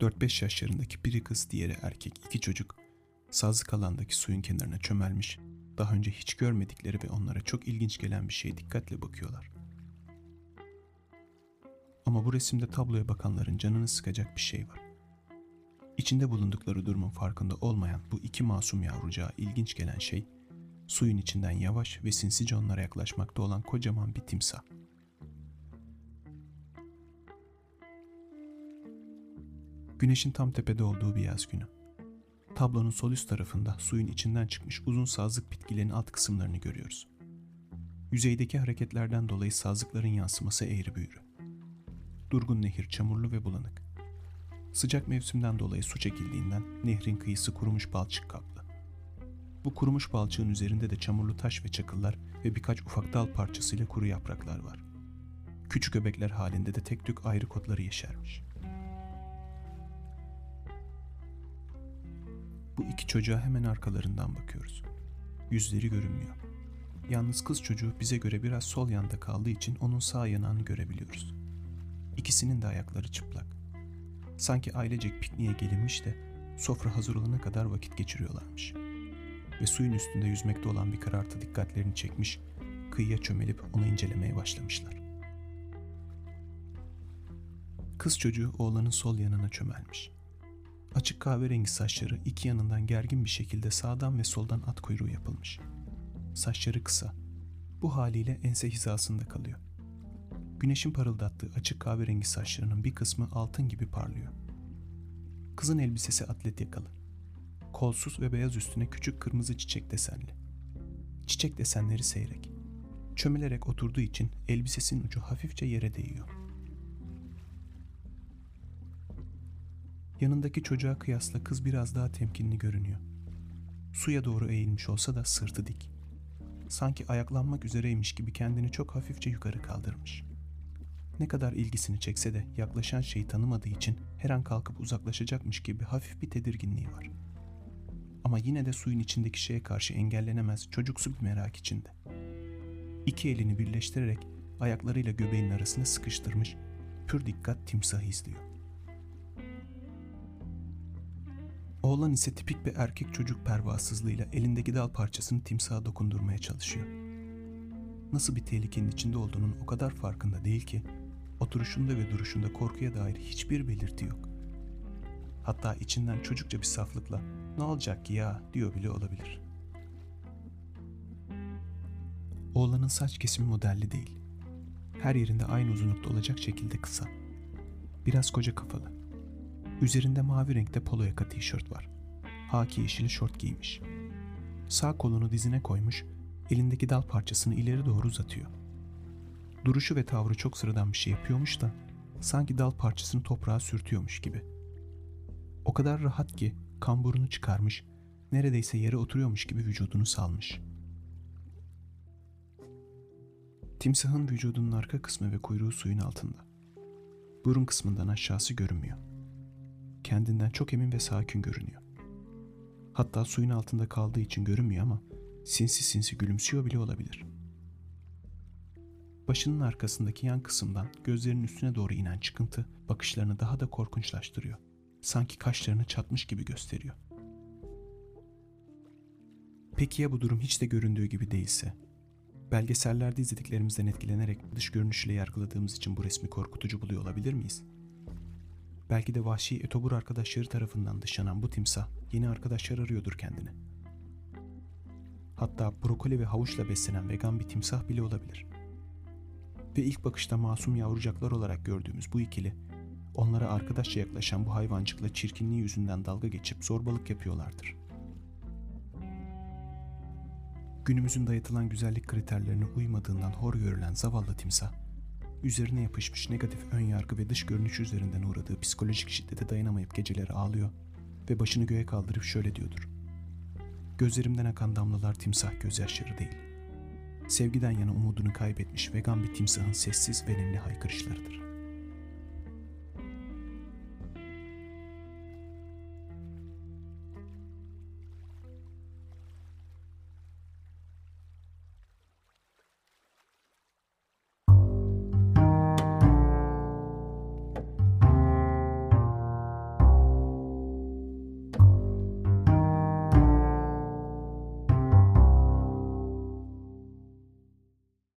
4-5 yaşlarındaki biri kız, diğeri erkek, iki çocuk sazlık alandaki suyun kenarına çömelmiş, daha önce hiç görmedikleri ve onlara çok ilginç gelen bir şeye dikkatle bakıyorlar. Ama bu resimde tabloya bakanların canını sıkacak bir şey var. İçinde bulundukları durumun farkında olmayan bu iki masum yavrucağa ilginç gelen şey, suyun içinden yavaş ve sinsice onlara yaklaşmakta olan kocaman bir timsah. Güneşin tam tepede olduğu bir yaz günü. Tablonun sol üst tarafında suyun içinden çıkmış uzun sazlık bitkilerin alt kısımlarını görüyoruz. Yüzeydeki hareketlerden dolayı sazlıkların yansıması eğri büğrü. Durgun nehir çamurlu ve bulanık. Sıcak mevsimden dolayı su çekildiğinden nehrin kıyısı kurumuş balçık kaplı. Bu kurumuş balçığın üzerinde de çamurlu taş ve çakıllar ve birkaç ufak dal parçasıyla kuru yapraklar var. Küçük öbekler halinde de tek tük ayrı kotları yeşermiş. Bu iki çocuğa hemen arkalarından bakıyoruz. Yüzleri görünmüyor. Yalnız kız çocuğu bize göre biraz sol yanda kaldığı için onun sağ yanağını görebiliyoruz. İkisinin de ayakları çıplak. Sanki ailecek pikniğe gelinmiş de sofra hazır olana kadar vakit geçiriyorlarmış. Ve suyun üstünde yüzmekte olan bir karartı dikkatlerini çekmiş, kıyıya çömelip onu incelemeye başlamışlar. Kız çocuğu oğlanın sol yanına çömelmiş. Açık kahverengi saçları iki yanından gergin bir şekilde sağdan ve soldan at kuyruğu yapılmış. Saçları kısa. Bu haliyle ense hizasında kalıyor. Güneşin parıldattığı açık kahverengi saçlarının bir kısmı altın gibi parlıyor. Kızın elbisesi atlet yakalı. Kolsuz ve beyaz üstüne küçük kırmızı çiçek desenli. Çiçek desenleri seyrek. Çömelerek oturduğu için elbisesinin ucu hafifçe yere değiyor. Yanındaki çocuğa kıyasla kız biraz daha temkinli görünüyor. Suya doğru eğilmiş olsa da sırtı dik. Sanki ayaklanmak üzereymiş gibi kendini çok hafifçe yukarı kaldırmış. Ne kadar ilgisini çekse de yaklaşan şeyi tanımadığı için her an kalkıp uzaklaşacakmış gibi hafif bir tedirginliği var. Ama yine de suyun içindeki şeye karşı engellenemez çocuksu bir merak içinde. İki elini birleştirerek ayaklarıyla göbeğinin arasına sıkıştırmış, pür dikkat timsahı izliyor. Oğlan ise tipik bir erkek çocuk pervasızlığıyla elindeki dal parçasını timsaha dokundurmaya çalışıyor. Nasıl bir tehlikenin içinde olduğunun o kadar farkında değil ki, oturuşunda ve duruşunda korkuya dair hiçbir belirti yok. Hatta içinden çocukça bir saflıkla ne olacak ki ya diyor bile olabilir. Oğlanın saç kesimi modelli değil. Her yerinde aynı uzunlukta olacak şekilde kısa. Biraz koca kafalı. Üzerinde mavi renkte polo yaka tişört var. Haki yeşili şort giymiş. Sağ kolunu dizine koymuş, elindeki dal parçasını ileri doğru uzatıyor. Duruşu ve tavrı çok sıradan bir şey yapıyormuş da sanki dal parçasını toprağa sürtüyormuş gibi. O kadar rahat ki kamburunu çıkarmış, neredeyse yere oturuyormuş gibi vücudunu salmış. Timsahın vücudunun arka kısmı ve kuyruğu suyun altında. Burun kısmından aşağısı görünmüyor kendinden çok emin ve sakin görünüyor. Hatta suyun altında kaldığı için görünmüyor ama sinsi sinsi gülümsüyor bile olabilir. Başının arkasındaki yan kısımdan gözlerinin üstüne doğru inen çıkıntı bakışlarını daha da korkunçlaştırıyor. Sanki kaşlarını çatmış gibi gösteriyor. Peki ya bu durum hiç de göründüğü gibi değilse? Belgesellerde izlediklerimizden etkilenerek dış görünüşüyle yargıladığımız için bu resmi korkutucu buluyor olabilir miyiz? Belki de vahşi etobur arkadaşları tarafından dışlanan bu timsah yeni arkadaşlar arıyordur kendine. Hatta brokoli ve havuçla beslenen vegan bir timsah bile olabilir. Ve ilk bakışta masum yavrucaklar olarak gördüğümüz bu ikili, onlara arkadaşça yaklaşan bu hayvancıkla çirkinliği yüzünden dalga geçip zorbalık yapıyorlardır. Günümüzün dayatılan güzellik kriterlerine uymadığından hor görülen zavallı timsah, üzerine yapışmış negatif ön yargı ve dış görünüş üzerinden uğradığı psikolojik şiddete dayanamayıp geceleri ağlıyor ve başını göğe kaldırıp şöyle diyordur. Gözlerimden akan damlalar timsah gözyaşları değil. Sevgiden yana umudunu kaybetmiş vegan bir timsahın sessiz ve nemli haykırışlarıdır.